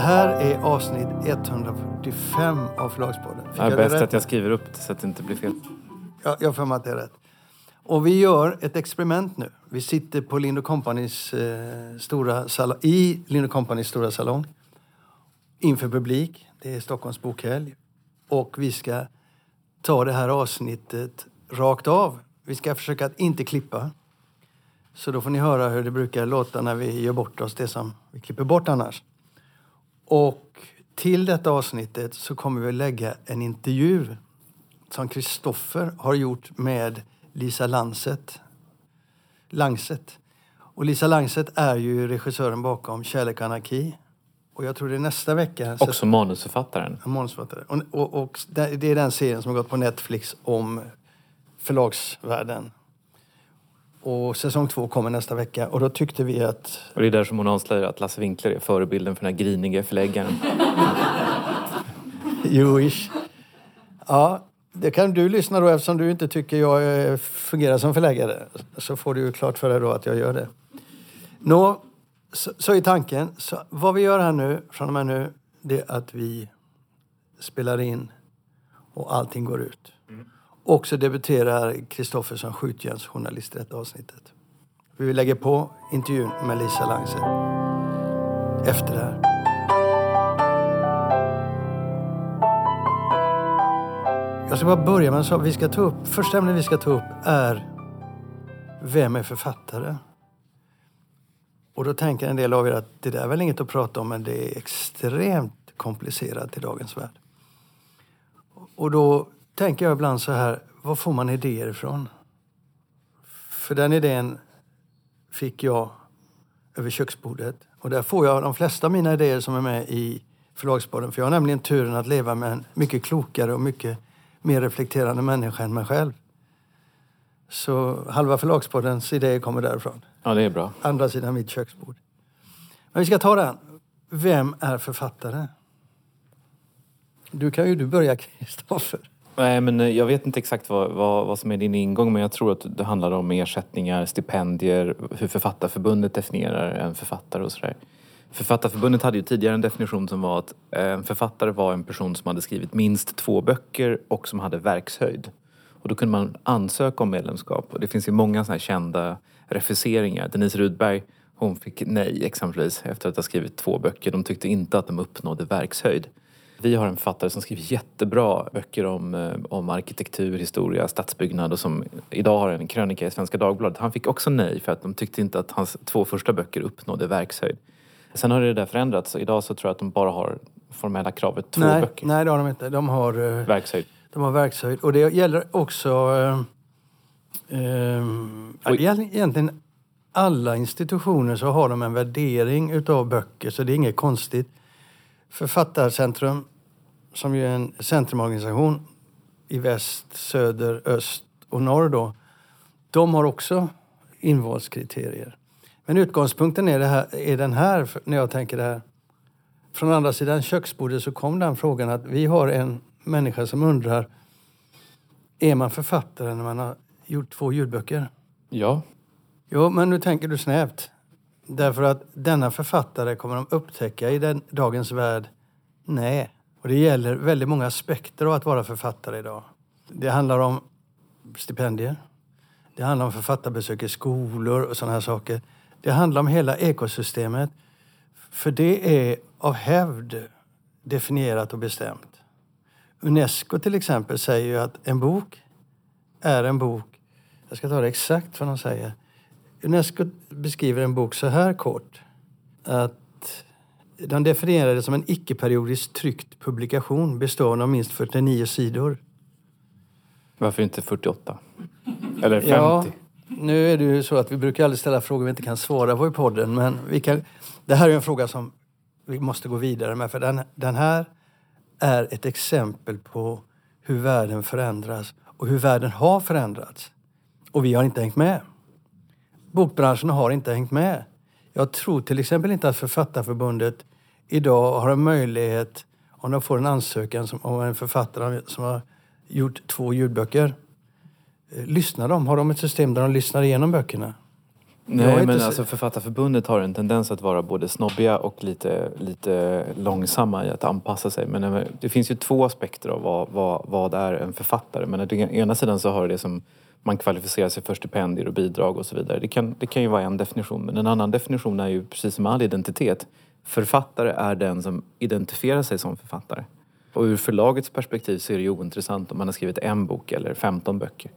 här är avsnitt 145 av Förlagspodden. Fick Det är det bäst rätt? att jag skriver upp det så att det inte blir fel. Ja, jag har att det är rätt. Och vi gör ett experiment nu. Vi sitter på Lind Companys, eh, stora salong, i Lind Companys stora salong inför publik. Det är Stockholms bokhelg. Och vi ska ta det här avsnittet rakt av. Vi ska försöka att inte klippa. Så då får ni höra hur det brukar låta när vi gör bort oss, det som vi klipper bort annars. Och till detta avsnittet så kommer vi lägga en intervju som Kristoffer har gjort med Lisa Lanset. Langset. Och Lisa Langset är ju regissören bakom Kärlek och anarki. Och jag tror det är nästa vecka. så- Också manusförfattaren. Ja, manusförfattare. Och, och, och det det är den serien som har gått på Netflix om förlagsvärlden. Och säsong två kommer nästa vecka. Och då tyckte vi att... Och det är där som hon avslöjar att Lasse Winkler är förebilden för den här griniga förläggaren. Jewish. Ja, det kan du lyssna då eftersom du inte tycker jag eh, fungerar som förläggare. Så får du ju klart för dig då att jag gör det. Nå, så, så är tanken. Så vad vi gör här nu, från och med nu, det är att vi spelar in och allting går ut. Och så debuterar Kristoffer som skjutjärnsjournalist i detta avsnittet. Vi lägger på intervjun med Lisa Langset efter det här. Jag ska bara börja med en sak. Vi ska ta upp, första ämnet vi ska ta upp är Vem är författare? Och då tänker en del av er att det där är väl inget att prata om men det är extremt komplicerat i dagens värld. Och då tänker jag ibland så här, var får man idéer ifrån? För den idén fick jag över köksbordet. Och där får jag de flesta av mina idéer som är med i Förlagspodden. För jag har nämligen turen att leva med en mycket klokare och mycket mer reflekterande människa än mig själv. Så halva Förlagspoddens idéer kommer därifrån. Ja, det är bra. Andra sidan mitt köksbord. Men vi ska ta den. Vem är författare? Du kan ju du börja, Kristoffer. Nej, men eh, jag vet inte exakt vad, vad, vad som är din ingång men jag tror att det handlar om ersättningar, stipendier, hur Författarförbundet definierar en författare och sådär. Författarförbundet hade ju tidigare en definition som var att eh, en författare var en person som hade skrivit minst två böcker och som hade verkshöjd. Och då kunde man ansöka om medlemskap och det finns ju många sådana här kända refuseringar. Denise Rudberg, hon fick nej exempelvis efter att ha skrivit två böcker. De tyckte inte att de uppnådde verkshöjd. Vi har en författare som skriver jättebra böcker om, eh, om arkitektur, historia, stadsbyggnad och som idag har en krönika i Svenska Dagbladet. Han fick också nej för att de tyckte inte att hans två första böcker uppnådde verkshöjd. Sen har det där förändrats. Idag så tror jag att de bara har formella kravet två nej, böcker. nej, det har de inte. De har, eh, Verkshöjd. de har verkshöjd. Och det gäller också... Eh, eh, ja, det gäller egentligen alla institutioner så har de en värdering utav böcker, så det är inget konstigt. Författarcentrum, som ju är en centrumorganisation i väst, söder, öst och norr då, de har också invalskriterier. Men utgångspunkten är, här, är den här, när jag tänker det här. Från andra sidan köksbordet så kom den frågan att vi har en människa som undrar, är man författare när man har gjort två ljudböcker? Ja. Jo, men nu tänker du snävt. Därför att denna författare kommer de upptäcka i den, dagens värld, nej. Och det gäller väldigt många aspekter av att vara författare idag. Det handlar om stipendier. Det handlar om författarbesök i skolor och sådana här saker. Det handlar om hela ekosystemet. För det är av hävd definierat och bestämt. Unesco till exempel säger ju att en bok är en bok. Jag ska ta det exakt vad de säger. Unesco beskriver en bok så här kort. Att de definierar det som en icke-periodiskt tryckt publikation bestående av minst 49 sidor. Varför inte 48? Eller 50? Ja, nu är det ju så att vi brukar aldrig ställa frågor vi inte kan svara på i podden. Men vi kan, det här är en fråga som vi måste gå vidare med. För den, den här är ett exempel på hur världen förändras och hur världen har förändrats. Och vi har inte hängt med. Bokbranschen har inte hängt med. Jag tror till exempel inte att Författarförbundet idag har en möjlighet, om de får en ansökan som, av en författare som har gjort två ljudböcker, eh, lyssnar de? Har de ett system där de lyssnar igenom böckerna? Nej, men så- alltså Författarförbundet har en tendens att vara både snobbiga och lite, lite långsamma i att anpassa sig. Men eh, det finns ju två aspekter av vad, vad, vad är en författare. Men å ena sidan så har det som man kvalificerar sig för stipendier och bidrag och så vidare. Det kan, det kan ju vara en definition. Men en annan definition är ju precis som all identitet. Författare är den som identifierar sig som författare. Och ur förlagets perspektiv så är det ju ointressant om man har skrivit en bok eller 15 böcker.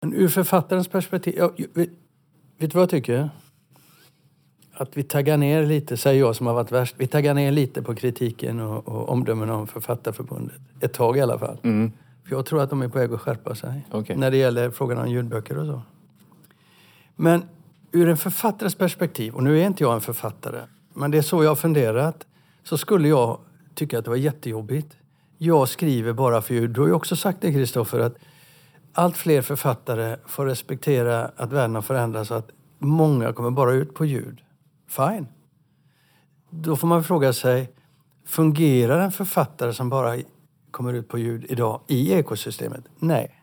Men ur författarens perspektiv... Ja, vet, vet du vad jag tycker? Att vi taggar ner lite, säger jag som har varit värst. Vi taggar ner lite på kritiken och, och omdömen om Författarförbundet. Ett tag i alla fall. Mm. För jag tror att de är på väg att skärpa sig. Okej. När det gäller frågan om ljudböcker och så. Men ur en författares perspektiv, och nu är inte jag en författare, men det är så jag har funderat, så skulle jag tycka att det var jättejobbigt. Jag skriver bara för ljud. Du har ju också sagt det, Kristoffer, att allt fler författare får respektera att världen har förändrats och att många kommer bara ut på ljud. Fine. Då får man fråga sig, fungerar en författare som bara kommer ut på ljud idag i ekosystemet? Nej.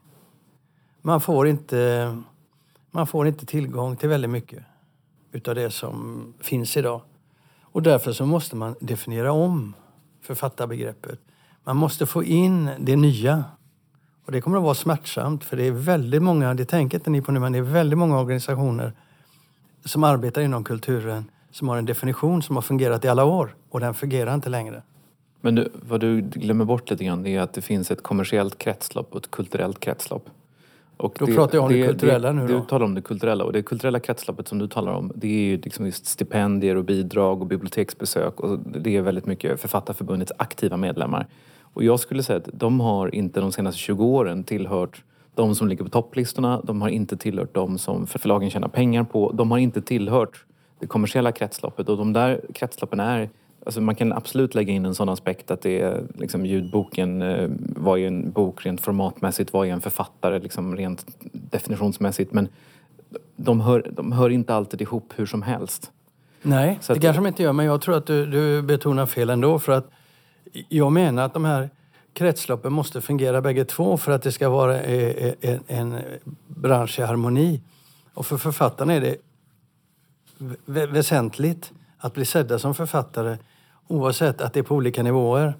Man får inte, man får inte tillgång till väldigt mycket utav det som finns idag. Och därför så måste man definiera om författarbegreppet. Man måste få in det nya. Och det kommer att vara smärtsamt för det är väldigt många, det tänker inte ni på nu, men det är väldigt många organisationer som arbetar inom kulturen som har en definition som har fungerat i alla år och den fungerar inte längre. Men du, vad du glömmer bort lite grann det är att det finns ett kommersiellt kretslopp och ett kulturellt kretslopp. Och Då pratar jag om det kulturella nu Du då. talar om det kulturella och det kulturella kretsloppet som du talar om det är ju liksom just stipendier och bidrag och biblioteksbesök och det är väldigt mycket Författarförbundets aktiva medlemmar. Och jag skulle säga att de har inte de senaste 20 åren tillhört de som ligger på topplistorna. De har inte tillhört de som förlagen tjänar pengar på. De har inte tillhört det kommersiella kretsloppet och de där kretsloppen är Alltså man kan absolut lägga in en sån aspekt att det är liksom ljudboken eh, var ju en bok rent formatmässigt, var ju en författare liksom rent definitionsmässigt men de hör, de hör inte alltid ihop hur som helst. Nej, Så det att- kanske de inte gör, men jag tror att du, du betonar fel ändå. För att jag menar att de här kretsloppen måste fungera bägge två för att det ska vara eh, eh, en, en bransch i harmoni. Och för författarna är det vä- väsentligt att bli sedda som författare oavsett att det är på olika nivåer.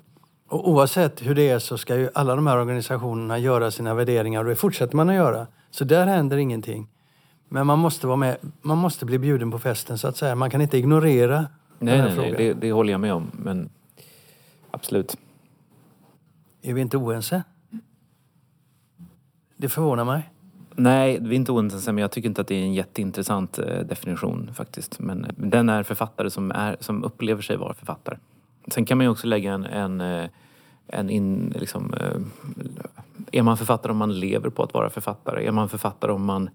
Och oavsett hur det är så ska ju alla de här organisationerna göra sina värderingar och det fortsätter man att göra. Så där händer ingenting. Men man måste vara med, man måste bli bjuden på festen så att säga. Man kan inte ignorera Nej, den här nej, nej frågan. det, det håller jag med om men absolut. Är vi inte oense? Det förvånar mig. Nej, vi är inte oense men jag tycker inte att det är en jätteintressant eh, definition faktiskt. Men eh, den är författare som, är, som upplever sig vara författare. Sen kan man ju också lägga en, en, eh, en in, liksom, är man författare om man lever på att vara författare? Är man författare om man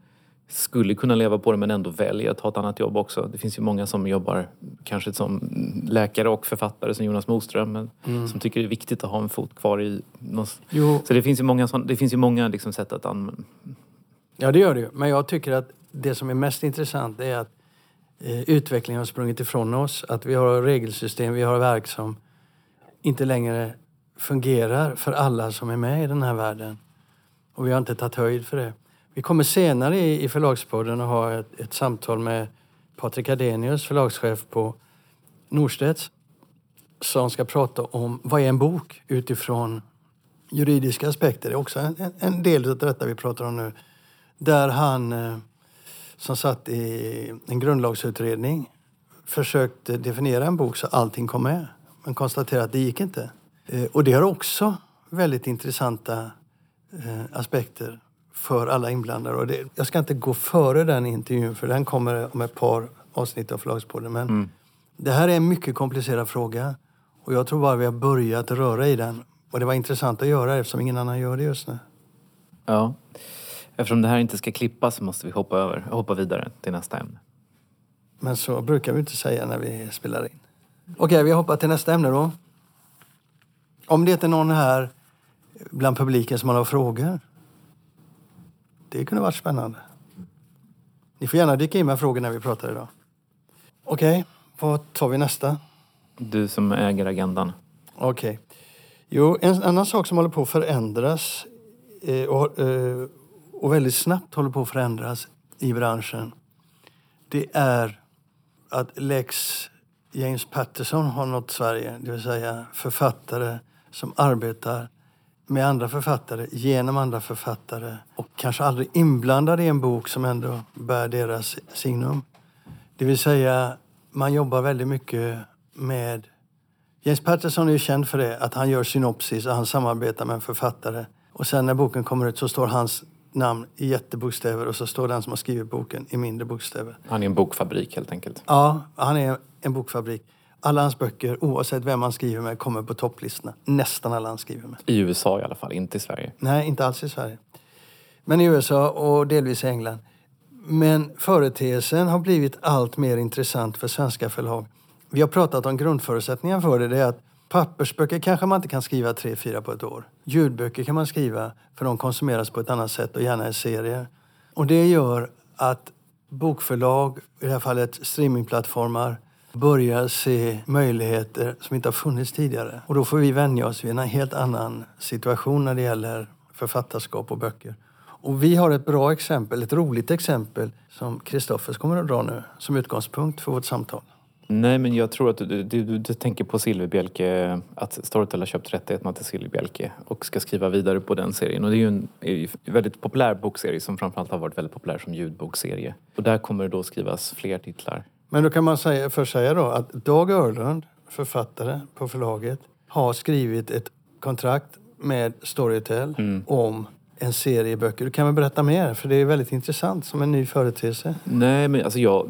skulle kunna leva på det men ändå väljer att ha ett annat jobb också? Det finns ju många som jobbar kanske som läkare och författare som Jonas Moström men som tycker det är viktigt att ha en fot kvar i något. Jo, Så det finns ju många, sån, det finns ju många liksom sätt att använda ja det gör det ju. Men jag tycker att det som är mest intressant är att eh, utvecklingen har sprungit ifrån oss. Att vi har regelsystem, vi har verk som inte längre fungerar för alla som är med i den här världen. Och vi har inte tagit höjd för det. Vi kommer senare i, i förlagspodden att ha ett, ett samtal med Patrik Adenius, förlagschef på Norstedts, som ska prata om vad är en bok utifrån juridiska aspekter. Det är också en, en- del av detta vi pratar om nu. Där han, eh, som satt i en grundlagsutredning, försökte definiera en bok så allting kom med. Men konstaterade att det gick inte. Eh, Och det har också väldigt intressanta eh, aspekter för alla inblandade. Och det, jag ska inte gå före den intervjun för den kommer om ett par avsnitt av Förlagspodden. Men det här är en mycket komplicerad fråga och jag tror bara vi har börjat röra i den. Och det var intressant att göra eftersom ingen annan gör det just nu. Ja. Eftersom det här inte ska klippas så måste vi hoppa över, hoppa vidare till nästa ämne. Men så brukar vi inte säga när vi spelar in. Okej, vi hoppar till nästa ämne då. Om det inte är någon här bland publiken som har några frågor. Det kunde varit spännande. Ni får gärna dyka in med frågor när vi pratar idag. Okej, vad tar vi nästa? Du som äger agendan. Okej. Jo, en annan sak som håller på att förändras eh, och, eh, och väldigt snabbt håller på att förändras i branschen. det är att Lex James Patterson har nått Sverige. Det vill säga författare som arbetar med andra författare, genom andra författare och kanske aldrig inblandade i en bok som ändå bär deras signum. Det vill säga, man jobbar väldigt mycket med... James Patterson är ju känd för det, att han gör synopsis och han samarbetar med en författare. Och sen när boken kommer ut så står hans namn i jättebokstäver och så står den som har skrivit boken i mindre bokstäver. Han är en bokfabrik helt enkelt. Ja, han är en bokfabrik. Alla hans böcker, oavsett vem han skriver med, kommer på topplistorna. Nästan alla han skriver med. I USA i alla fall, inte i Sverige. Nej, inte alls i Sverige. Men i USA och delvis i England. Men företeelsen har blivit allt mer intressant för svenska förlag. Vi har pratat om grundförutsättningar för det. Det är att pappersböcker kanske man inte kan skriva tre, fyra på ett år. Ljudböcker kan man skriva för de konsumeras på ett annat sätt och gärna i serier. Och det gör att bokförlag, i det här fallet streamingplattformar, börjar se möjligheter som inte har funnits tidigare. Och då får vi vänja oss vid en helt annan situation när det gäller författarskap och böcker. Och vi har ett bra exempel, ett roligt exempel som Kristoffers kommer att dra nu som utgångspunkt för vårt samtal. Nej, men jag tror att du, du, du, du tänker på Silverbjälke, att Storytel har köpt rättigheterna till Silverbjälke och ska skriva vidare på den serien. Och det är ju en är väldigt populär bokserie som framförallt har varit väldigt populär som ljudbokserie. Och där kommer det då skrivas fler titlar. Men då kan man säga, för säga då att Dag Örlund, författare på förlaget, har skrivit ett kontrakt med Storytel mm. om en serie böcker. Du kan väl berätta mer? För det är väldigt intressant som en ny företeelse. Nej, men alltså jag,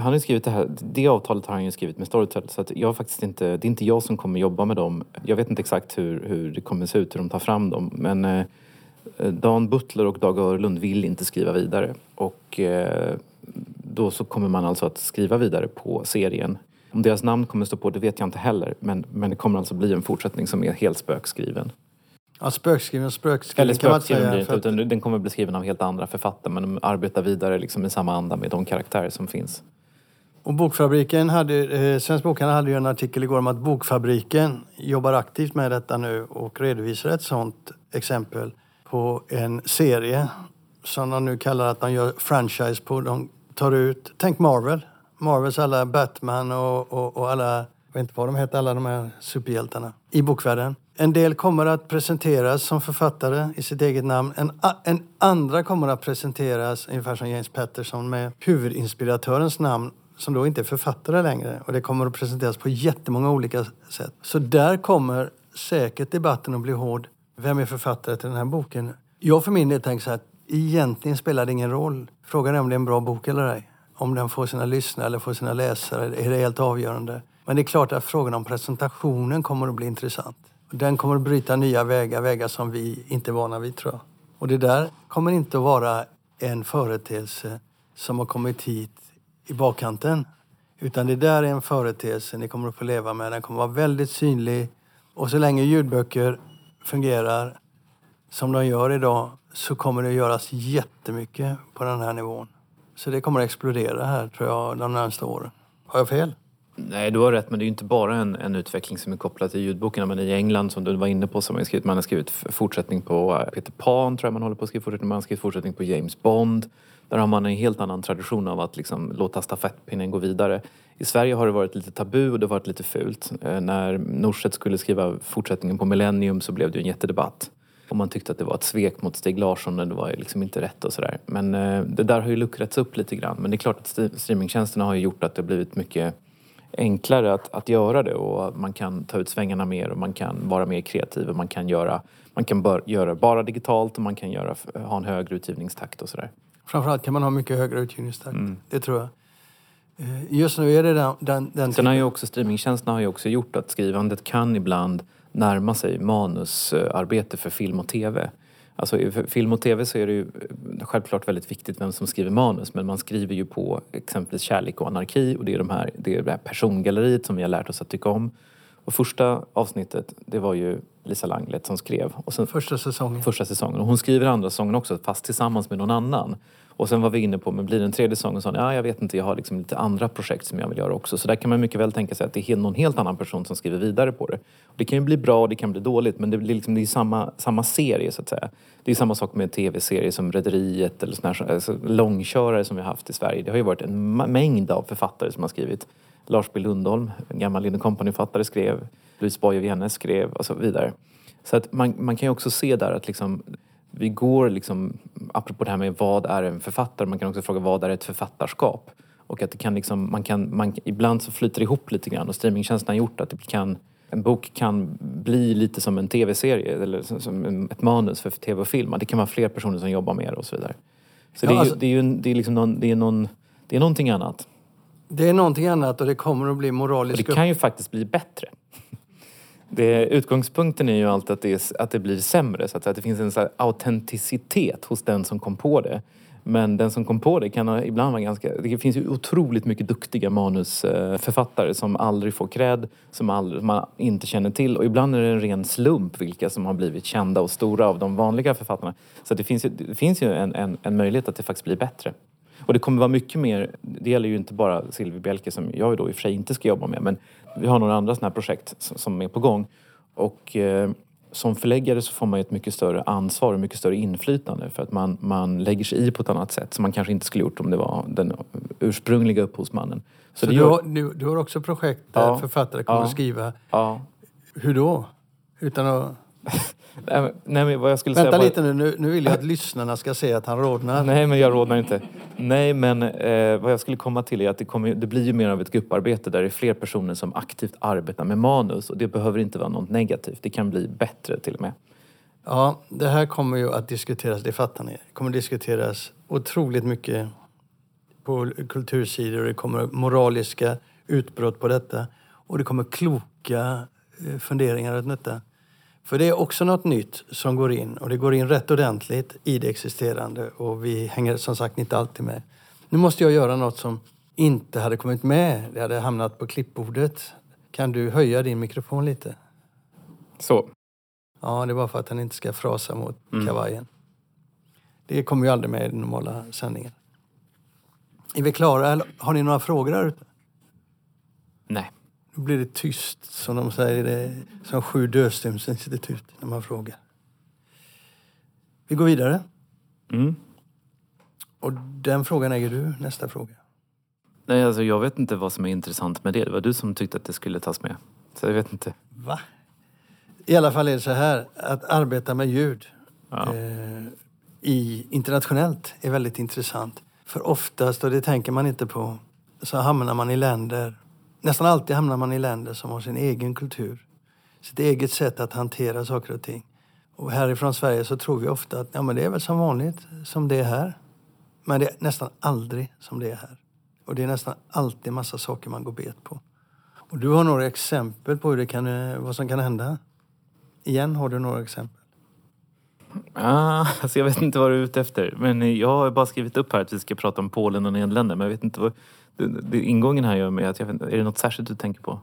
han har skrivit det här, det avtalet har han ju skrivit med Storytel. Så att jag faktiskt inte, det är inte jag som kommer jobba med dem. Jag vet inte exakt hur, hur det kommer se ut, hur de tar fram dem. Men eh, Dan Butler och Dag Örlund vill inte skriva vidare. Och eh, då så kommer man alltså att skriva vidare på serien. Om deras namn kommer stå på det vet jag inte heller. Men, men det kommer alltså bli en fortsättning som är helt spökskriven. Ja, spökskriven och spökskriven Eller spökskriven blir inte, utan den kommer bli skriven av helt andra författare men de arbetar vidare liksom i samma anda med de karaktärer som finns. Och Bokfabriken hade, eh, Svensk Bokhandel hade ju en artikel igår om att Bokfabriken jobbar aktivt med detta nu och redovisar ett sådant exempel på en serie som de nu kallar att de gör franchise på. De tar ut, tänk Marvel, Marvels alla Batman och, och, och alla, jag vet inte vad de heter, alla de här superhjältarna i bokvärlden. En del kommer att presenteras som författare i sitt eget namn. En, en andra kommer att presenteras, ungefär som James Patterson, med huvudinspiratörens namn som då inte är författare längre. Och det kommer att presenteras på jättemånga olika sätt. Så där kommer säkert debatten att bli hård. Vem är författare till den här boken? Jag för min del tänker så här, egentligen spelar det ingen roll. Frågan är om det är en bra bok eller ej. Om den får sina lyssnare eller får sina läsare är det helt avgörande. Men det är klart att frågan om presentationen kommer att bli intressant. Den kommer att bryta nya vägar, vägar som vi inte är vana vid tror jag. Och det där kommer inte att vara en företeelse som har kommit hit i bakkanten. Utan det där är en företeelse ni kommer att få leva med. Den kommer att vara väldigt synlig. Och så länge ljudböcker fungerar som de gör idag så kommer det att göras jättemycket på den här nivån. Så det kommer att explodera här tror jag de närmaste åren. Har jag fel? Nej, du har rätt, men det är ju inte bara en, en utveckling som är kopplad till ljudboken. Men i England, som du var inne på, så har man, skrivit, man har skrivit fortsättning på eh, Peter Pan, tror jag man håller på att skriva fortsättning Man har skrivit fortsättning på James Bond. Där har man en helt annan tradition av att liksom låta stafettpinnen gå vidare. I Sverige har det varit lite tabu och det har varit lite fult. Eh, när Norstedt skulle skriva fortsättningen på Millennium så blev det en jättedebatt. Och man tyckte att det var ett svek mot Stig Larsson och det var liksom inte rätt och sådär. Men eh, det där har ju luckrats upp lite grann. Men det är klart att streamingtjänsterna har ju gjort att det har blivit mycket enklare att, att göra det och man kan ta ut svängarna mer och man kan vara mer kreativ och man kan göra, man kan bör, göra bara digitalt och man kan göra, ha en högre utgivningstakt och sådär. Framförallt kan man ha mycket högre utgivningstakt, mm. det tror jag. Eh, just nu är det den, den, den Sen har ju också streamingtjänsterna har ju också gjort att skrivandet kan ibland närma sig manusarbete för film och tv. Alltså i film och tv så är det ju eh, självklart väldigt viktigt vem som skriver manus men man skriver ju på exempelvis kärlek och anarki och det är, de här, det är det här persongalleriet som vi har lärt oss att tycka om. Och första avsnittet, det var ju Lisa Langlet som skrev. Och sen, första säsongen. Första säsongen. Och hon skriver andra säsongen också, fast tillsammans med någon annan. Och sen var vi inne på, men blir det en tredje säsong? Och sa ja jag vet inte, jag har liksom lite andra projekt som jag vill göra också. Så där kan man mycket väl tänka sig att det är någon helt annan person som skriver vidare på det. Det kan ju bli bra och det kan bli dåligt men det, blir liksom, det är samma, samma serie så att säga. Det är samma sak med tv-serier som Rederiet eller såna här, alltså, långkörare som vi har haft i Sverige. Det har ju varit en mängd av författare som har skrivit. Lars B Lundholm, en gammal Linden Company-författare, skrev. Louise Boye Viennes skrev och så vidare. Så att man, man kan ju också se där att liksom, vi går liksom, apropå det här med vad är en författare, man kan också fråga vad är ett författarskap? Och att det kan liksom, man kan, man, ibland så flyter det ihop lite grann och streamingtjänsten har gjort att det kan, en bok kan bli lite som en tv-serie eller som, som ett manus för tv och film. Det kan vara fler personer som jobbar med det och så vidare. Så ja, det, är alltså, det är ju det är liksom någon, det är någon, det är någonting annat. Det är någonting annat och det kommer att bli moraliskt... Och det kan ju faktiskt bli bättre. Det, utgångspunkten är ju alltid att det, är, att det blir sämre, så att, att det finns en så autenticitet hos den som kom på det. Men den som kom på det kan ibland vara ganska... Det finns ju otroligt mycket duktiga manusförfattare som aldrig får cred, som, aldrig, som man inte känner till. Och ibland är det en ren slump vilka som har blivit kända och stora av de vanliga författarna. Så det finns ju, det finns ju en, en, en möjlighet att det faktiskt blir bättre. Och det kommer vara mycket mer, det gäller ju inte bara Silvi Bjelke som jag då i och för sig inte ska jobba med men vi har några andra sådana här projekt som är på gång. Och eh, som förläggare så får man ett mycket större ansvar och mycket större inflytande för att man, man lägger sig i på ett annat sätt som man kanske inte skulle gjort om det var den ursprungliga upphovsmannen. Så, så du, har, du, du, har också projekt där ja, författare kommer ja, att skriva. Ja. Hur då? Utan att... Nej, men vad jag skulle Vänta säga lite nu, nu, nu vill jag att lyssnarna ska se att han rodnar. Nej, men jag rodnar inte. Nej, men eh, vad jag skulle komma till är att det, kommer, det blir ju mer av ett grupparbete där det är fler personer som aktivt arbetar med manus och det behöver inte vara något negativt. Det kan bli bättre till och med. Ja, det här kommer ju att diskuteras, det fattar ni. Det kommer att diskuteras otroligt mycket på kultursidor. Det kommer moraliska utbrott på detta och det kommer kloka eh, funderingar runt detta. För det är också något nytt som går in och det går in rätt ordentligt i det existerande och vi hänger som sagt inte alltid med. Nu måste jag göra något som inte hade kommit med. Det hade hamnat på klippbordet. Kan du höja din mikrofon lite? Så. Ja, det var för att den inte ska frasa mot mm. kavajen. Det kommer ju aldrig med i den normala sändningen. Är vi klara? Har ni några frågor där ute? Nej. Då blir det tyst, som de säger. Det, som sju dödsdömsinstitut när man frågar. Vi går vidare. Mm. Och den frågan äger du, nästa fråga. Nej, alltså jag vet inte vad som är intressant med det. Det var du som tyckte att det skulle tas med. Så jag vet inte. Va? I alla fall är det så här, att arbeta med ljud ja. eh, i, internationellt är väldigt intressant. För oftast, och det tänker man inte på, så hamnar man i länder Nästan alltid hamnar man i länder som har sin egen kultur. Sitt eget sätt att hantera saker och ting. Och härifrån Sverige så tror vi ofta att ja, men det är väl som vanligt som det är här. Men det är nästan aldrig som det är här. Och det är nästan alltid massa saker man går bet på. Och du har några exempel på hur det kan, eh, vad som kan hända. Igen har du några exempel. Ah, alltså jag vet inte vad du är ute efter. Men jag har bara skrivit upp här att vi ska prata om Polen och Nederländerna. Men jag vet inte vad, det, det, ingången här gör mig att jag vet, är det något särskilt du tänker på?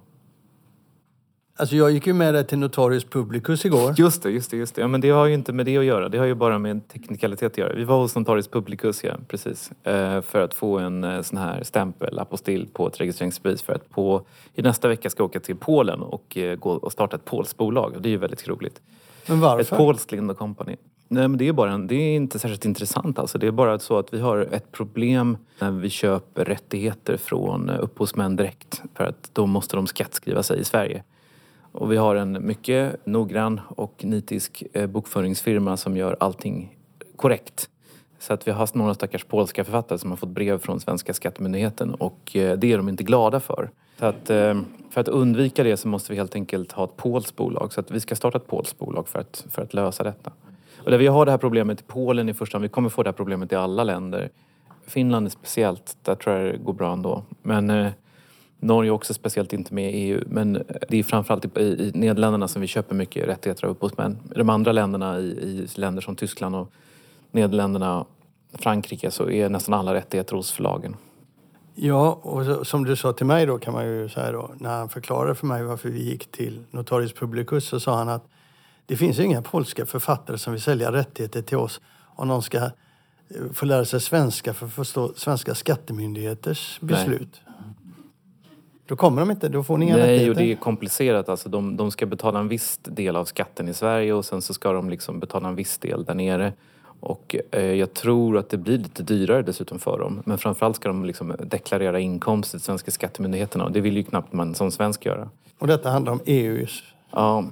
Alltså jag gick ju med dig till Notarius Publicus igår. Just det, just det, just det. Ja, men det har ju inte med det att göra. Det har ju bara med teknikalitet att göra. Vi var hos Notarius Publicus, ja, precis. Eh, för att få en eh, sån här stämpel, apostill, på ett registreringsbevis för att på, i nästa vecka ska jag åka till Polen och, eh, gå och starta ett polskt bolag. Det är ju väldigt roligt. Men varför? Ett polskt Lind Company. Nej men det är, bara en, det är inte särskilt intressant alltså. Det är bara så att vi har ett problem när vi köper rättigheter från eh, upphovsmän direkt. För att då måste de skattskriva sig i Sverige. Och vi har en mycket noggrann och nitisk eh, bokföringsfirma som gör allting korrekt. Så att vi har haft några stackars polska författare som har fått brev från svenska skattemyndigheten och eh, det är de inte glada för. Så att, eh, för att undvika det så måste vi helt enkelt ha ett polskt bolag. Så att vi ska starta ett polskt bolag för att, för att lösa detta. Och där vi har det här problemet i Polen i första hand, vi kommer få det här problemet i alla länder. Finland är speciellt, där tror jag det går bra ändå. Men eh, Norge också speciellt inte med i EU. Men eh, det är framförallt i, i Nederländerna som vi köper mycket rättigheter av upphovsmän. I de andra länderna, i, i länder som Tyskland och Nederländerna, Frankrike, så är nästan alla rättigheter hos förlagen. Ja, och så, som du sa till mig då kan man ju säga då, när han förklarade för mig varför vi gick till Notarius Publicus så sa han att det finns inga polska författare som vill sälja rättigheter till oss om de ska eh, få lära sig svenska för att förstå svenska skattemyndigheters beslut. Då kommer de inte, då får ni inga Nej, och rättigheter. det är komplicerat. Alltså, de, de ska betala en viss del av skatten i Sverige och sen så ska de liksom betala en viss del där nere. Och eh, jag tror att det blir lite dyrare dessutom för dem. Men framförallt ska de liksom deklarera inkomster till svenska skattemyndigheterna och det vill ju knappt man som svensk göra. Och detta handlar om EUs. Ja,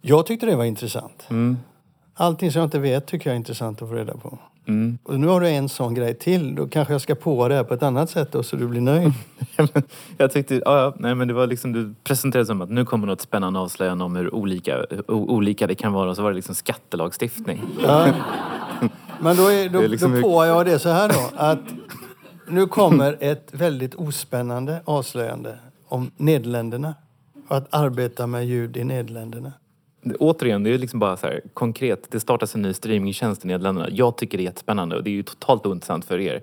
Jag tyckte det var intressant. mm, Allting som jag inte vet tycker jag är intressant att få reda på. Mm. Och nu har du en sån grej till. Då kanske jag ska på det här på ett annat sätt då, så du blir nöjd. jag tyckte, ja, ja, nej men det var liksom, du presenterade som att nu kommer något spännande avslöjande om hur olika, olika det kan vara och så var det liksom skattelagstiftning. Ja. Men då, är, då, är liksom då påar jag det så här då. Att nu kommer ett väldigt ospännande avslöjande om Nederländerna. Och att arbeta med ljud i Nederländerna. Återigen, det är liksom bara så här konkret. Det startas en ny streamingtjänst i Nederländerna. Jag tycker det är jättespännande och det är ju totalt ointressant för er.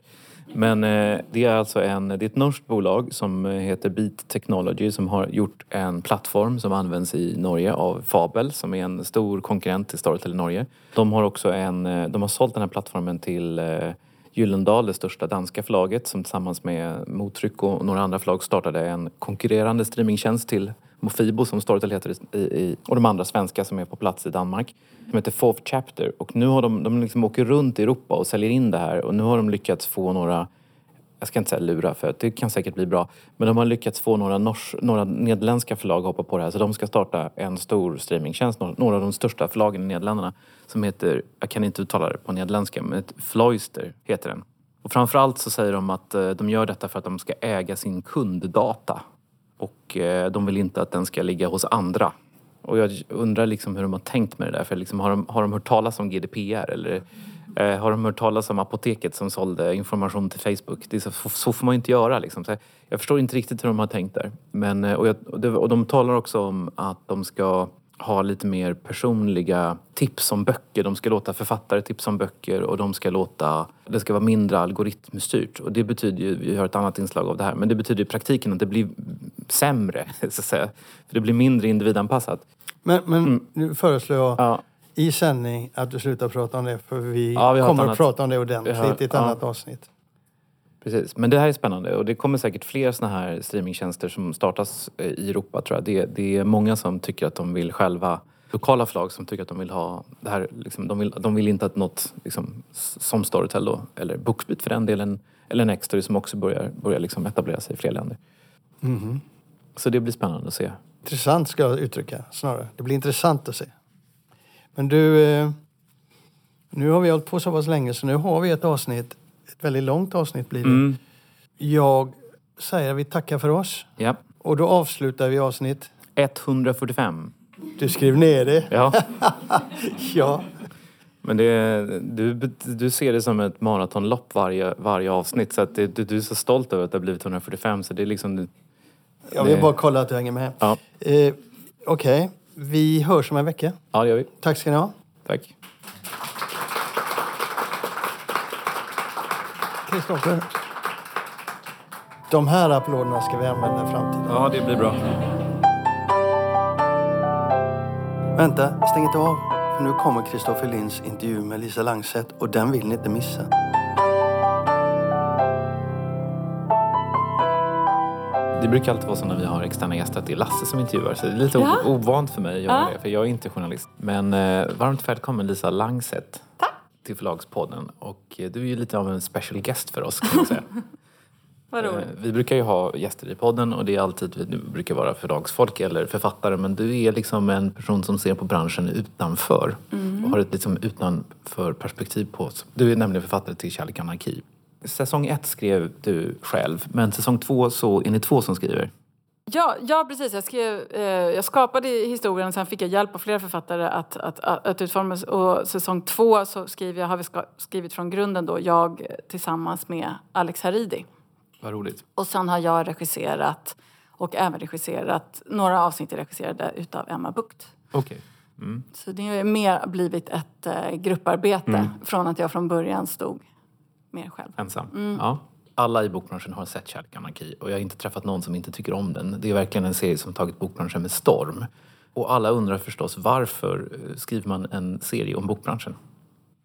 Men eh, det är alltså en, det är ett norskt bolag som eh, heter Beat Technology som har gjort en plattform som används i Norge av Fabel som är en stor konkurrent till Storytel i Norge. De har också en, eh, de har sålt den här plattformen till eh, Gyllendal, det största danska förlaget som tillsammans med Mottryck och några andra förlag startade en konkurrerande streamingtjänst till Mofibo som Storytel heter i, i, och de andra svenska som är på plats i Danmark. De heter Fourth Chapter och nu har de, de liksom åker runt i Europa och säljer in det här och nu har de lyckats få några jag ska inte säga lura för det kan säkert bli bra. Men de har lyckats få några, nors, några nederländska förlag att hoppa på det här. Så de ska starta en stor streamingtjänst, några- av de största förlagen i Nederländerna. Som heter, jag kan inte uttala det på nederländska, men ett Floister heter den. Och framförallt så säger de att eh, de gör detta för att de ska äga sin kunddata. Och eh, de vill inte att den ska ligga hos andra. Och jag undrar liksom hur de har tänkt med det där. För liksom, har, de, har de hört talas om GDPR? Eller eh, har de hört talas om apoteket som sålde information till Facebook? Det så, så får man ju inte göra. Liksom. Så jag, förstår inte riktigt hur de har tänkt där. Men, eh, och, jag, och, det, och de talar också om att de ska ha lite mer personliga tips om böcker. De ska låta författare tipsa om böcker och de ska låta... Det ska vara mindre algoritmstyrt. Och det betyder ju, vi har ett annat inslag av det här, men det betyder i praktiken att det blir sämre, så att säga. För det blir mindre individanpassat. Men, men nu föreslår jag Mm. Ja, i sändning att du slutar prata om det. För vi, Ja, vi kommer att annat- prata om det ordentligt har- i ett ja. annat avsnitt. precis. Men det här är spännande och det kommer säkert fler såna här streamingtjänster som startas eh, i Europa tror jag. Det, det är många som tycker att de vill själva lokala förlag som tycker att de vill ha det här, liksom, de, vill, de vill inte att något liksom, som Storytel då, eller Bookbeat för den delen, eller Nextory som också börjar, börjar liksom etablera sig i fler länder. Mhm. Så det blir spännande att se. Intressant ska jag uttrycka snarare. Det blir intressant att se. Men du, eh, nu har vi hållit på så pass länge så nu har vi ett avsnitt. Ett väldigt långt avsnitt blir det. Mm. Jag säger att vi tackar för oss. Ja. Och då avslutar vi avsnitt. 145. Du skrev ner det. Ja. Ja. Men det, du, du ser det som ett maratonlopp varje, varje avsnitt. Så att det, du, du är så stolt över att det har blivit 145. Så det är liksom... Jag vill bara kolla att du hänger med. Ja, Eh, Okej, vi hörs om en vecka. ja det gör vi. Tack ska ni ha. Tack. Kristoffer. De här applåderna ska vi använda i framtiden. Ja, det blir bra. Vänta, stäng inte av. För nu kommer Kristoffer Linds intervju med Lisa Langset och den vill ni inte missa. Det brukar alltid vara så när vi har externa gäster att det är Lasse som intervjuar. Så det är lite Ja. ovant för mig att göra Ja. det. För jag är inte journalist. Men eh, varmt välkommen Lisa Langset. Till Förlagspodden. Och eh, du är ju lite av en special guest för oss kan man säga. Vad Eh, roligt. Vi brukar ju ha gäster i podden och det är alltid, det brukar vara förlagsfolk eller författare men du är liksom en person som ser på branschen utanför och har ett liksom utanför perspektiv på oss. Du är nämligen författare till Kärlek anarki. Säsong ett skrev du själv men säsong två så är ni två som skriver. Ja, ja, precis. Jag, skrev, eh, jag skapade historien och sen fick jag hjälp av flera författare att, att, att, att utforma. Och säsong två så skriver jag, har vi ska, skrivit från grunden då, jag tillsammans med Alex Haridi. Vad roligt. Och sen har jag regisserat och även regisserat, några avsnitt är regisserade utav Emma Bukt. Okej. Mm. Så det har mer blivit ett eh, grupparbete från att jag från början stod mer själv. Ensam. Ja. Alla i bokbranschen har sett Kärlek och anarki och jag har inte träffat någon som inte tycker om den. Det är verkligen en serie som tagit bokbranschen med storm. Och alla undrar förstås varför eh, skriver man en serie om bokbranschen?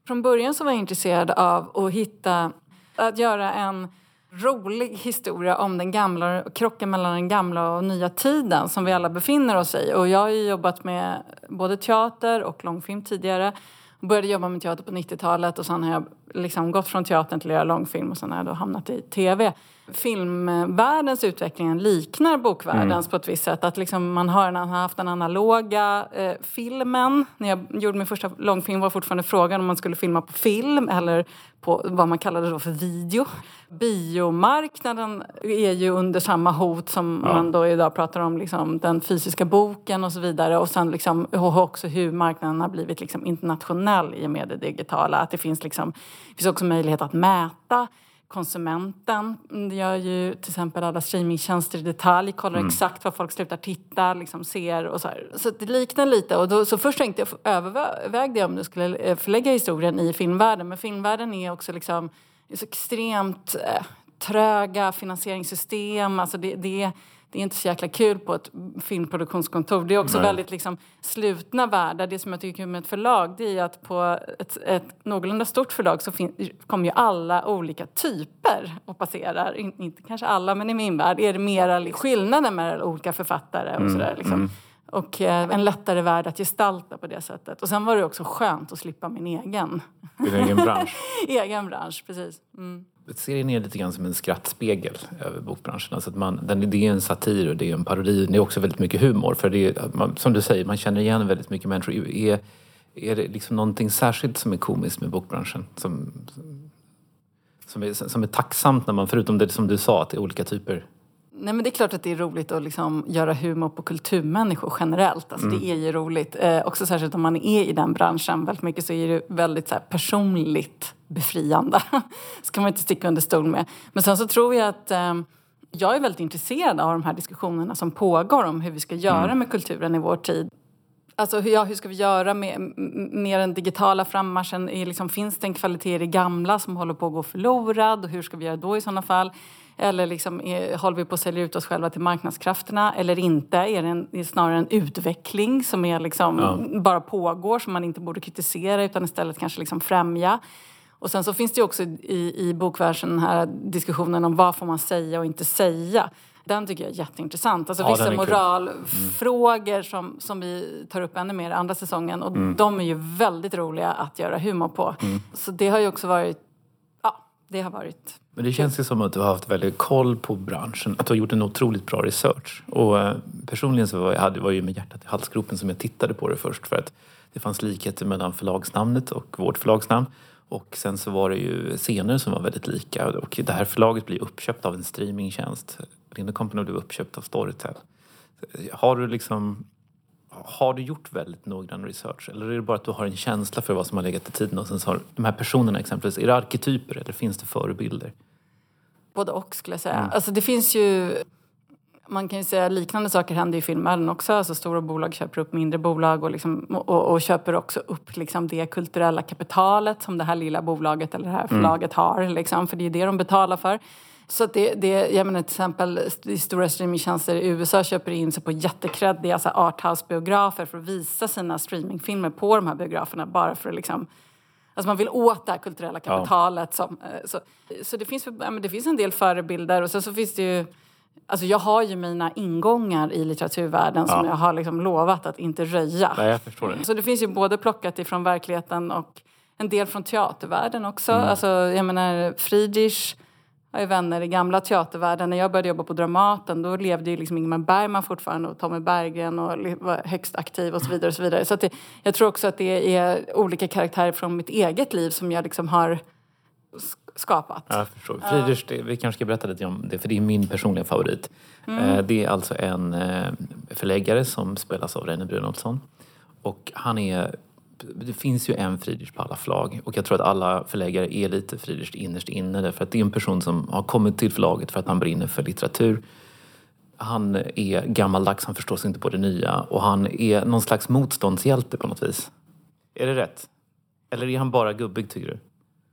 Från början så var jag intresserad av att hitta, att göra en rolig historia om den gamla, krocken mellan den gamla och nya tiden som vi alla befinner oss i. Och jag har ju jobbat med både teater och långfilm tidigare. Jag började jobba med teater på 90-talet och sen har jag liksom gått från teatern till att göra långfilm och sen har jag då hamnat i tv. Filmvärldens utveckling liknar bokvärldens mm. på ett visst sätt. Att liksom man har, har haft den analoga eh, filmen. När jag gjorde min första långfilm var fortfarande frågan om man skulle filma på film eller på vad man kallade då för video. Biomarknaden är ju under samma hot som ja. man då idag pratar om liksom den fysiska boken och så vidare. Och sen liksom, också hur marknaden har blivit liksom internationell i och med det digitala. Att det finns, liksom, det finns också möjlighet att mäta konsumenten. Det gör ju till exempel alla streamingtjänster i detalj, kollar mm. exakt vad folk slutar titta, liksom ser och så här. Så det liknar lite. Och då, så först tänkte jag, övervägde jag om du skulle eh, förlägga historien i filmvärlden. Men filmvärlden är också liksom så extremt eh, tröga finansieringssystem. Alltså det, det det är inte så jäkla kul på ett filmproduktionskontor. Det är också Nej. väldigt liksom, slutna världar. Det som jag tycker med ett förlag det är att på ett, ett någorlunda stort förlag så kommer ju alla olika typer och passerar. In, inte kanske alla, men i min värld är det mera skillnader mellan olika författare och mm. sådär. Liksom. Mm. Och eh, en lättare värld att gestalta på det sättet. Och sen var det också skönt att slippa min egen. Din egen bransch? egen bransch, precis. Mm serien är lite grann som en skrattspegel över bokbranschen. Alltså att man, den, det är en satir och det är en parodi. Det är också väldigt mycket humor. För det är, man, som du säger, man känner igen väldigt mycket människor. Är, är det liksom någonting särskilt som är komiskt med bokbranschen? Som, som, är, som är tacksamt när man, förutom det som du sa, att det är olika typer Nej men det är klart att det är roligt att liksom göra humor på kulturmänniskor generellt. Alltså mm. Det är ju roligt. Eh, också särskilt om man är i den branschen väldigt mycket så är det väldigt så här, personligt befriande. ska man inte sticka under stol med. Men sen så tror jag att eh, jag är väldigt intresserad av de här diskussionerna som pågår om hur vi ska göra mm. med kulturen i vår tid. Alltså hur, ja, hur ska vi göra med, med den digitala frammarschen? Är liksom, finns det en kvalitet i det gamla som håller på att gå förlorad? Och hur ska vi göra då i sådana fall? Eller liksom, är, håller vi på att sälja ut oss själva till marknadskrafterna eller inte? Är det, en, är det snarare en utveckling som är liksom, ja. bara pågår som man inte borde kritisera utan istället kanske liksom främja? Och sen så finns det också i, i bokvärlden den här diskussionen om vad får man säga och inte säga. Den tycker jag är jätteintressant. Alltså ja, vissa moralfrågor mm. som, som vi tar upp ännu mer andra säsongen och mm. de är ju väldigt roliga att göra humor på. Mm. Så det har ju också varit, det har varit men det känns ju som att du har haft väldigt koll på branschen, att du har gjort en otroligt bra research. Och eh, personligen så var jag, hade, var ju med hjärtat i halsgropen som jag tittade på det först för att det fanns likheter mellan förlagsnamnet och vårt förlagsnamn. Och sen så var det ju scener som var väldigt lika och det här förlaget blir uppköpt av en streamingtjänst. Lind Company blev uppköpt av Storytel. Har du liksom har du gjort väldigt noggrann research eller är det bara att du har en känsla för vad som har legat i tiden och sen så har de här personerna exempelvis, är det arketyper eller finns det förebilder? Både och skulle jag säga. Mm. Alltså det finns ju man kan ju säga liknande saker händer i filmvärlden också. Alltså stora bolag köper upp mindre bolag och, liksom, och, och köper också upp liksom det kulturella kapitalet som det här lilla bolaget eller det här mm. förlaget mm. har. Liksom, för det är det de betalar för. Så det, det, jag menar till exempel stora streamingtjänster i USA köper in sig på jättekreddiga alltså arthouse-biografer för att visa sina streamingfilmer på de här biograferna bara för att liksom Alltså man vill åt det här kulturella kapitalet. Ja. Som, eh, så, så det, finns, det finns en del förebilder och sen så finns det ju Alltså jag har ju mina ingångar i litteraturvärlden ja. som jag har liksom lovat att inte röja. Nej, jag förstår det. Så det finns ju både plockat ifrån verkligheten och en del från teatervärlden också. Mm. Alltså, jag menar, Friedrich har ju vänner i gamla teatervärlden. När jag började jobba på Dramaten då levde ju liksom Ingmar Bergman fortfarande och Tommy Berggren och var högst aktiv och så vidare. Och så vidare. så det, jag tror också att det är olika karaktärer från mitt eget liv som jag liksom har skapat. jag förstår. Friedrich, det, vi kanske ska berätta lite om det för det är min personliga favorit. Mm. Eh, det är alltså en eh, förläggare som spelas av Reine Brynolfsson. Och han är det finns ju en Friedrich på alla förlag och jag tror att alla förläggare är lite Friedrich innerst inne därför att det är en person som har kommit till förlaget för att han brinner för litteratur. Han är gammaldags, han förstår sig inte på det nya och han är någon slags motståndshjälte på något vis. Är det rätt? Eller är han bara gubbig tycker du?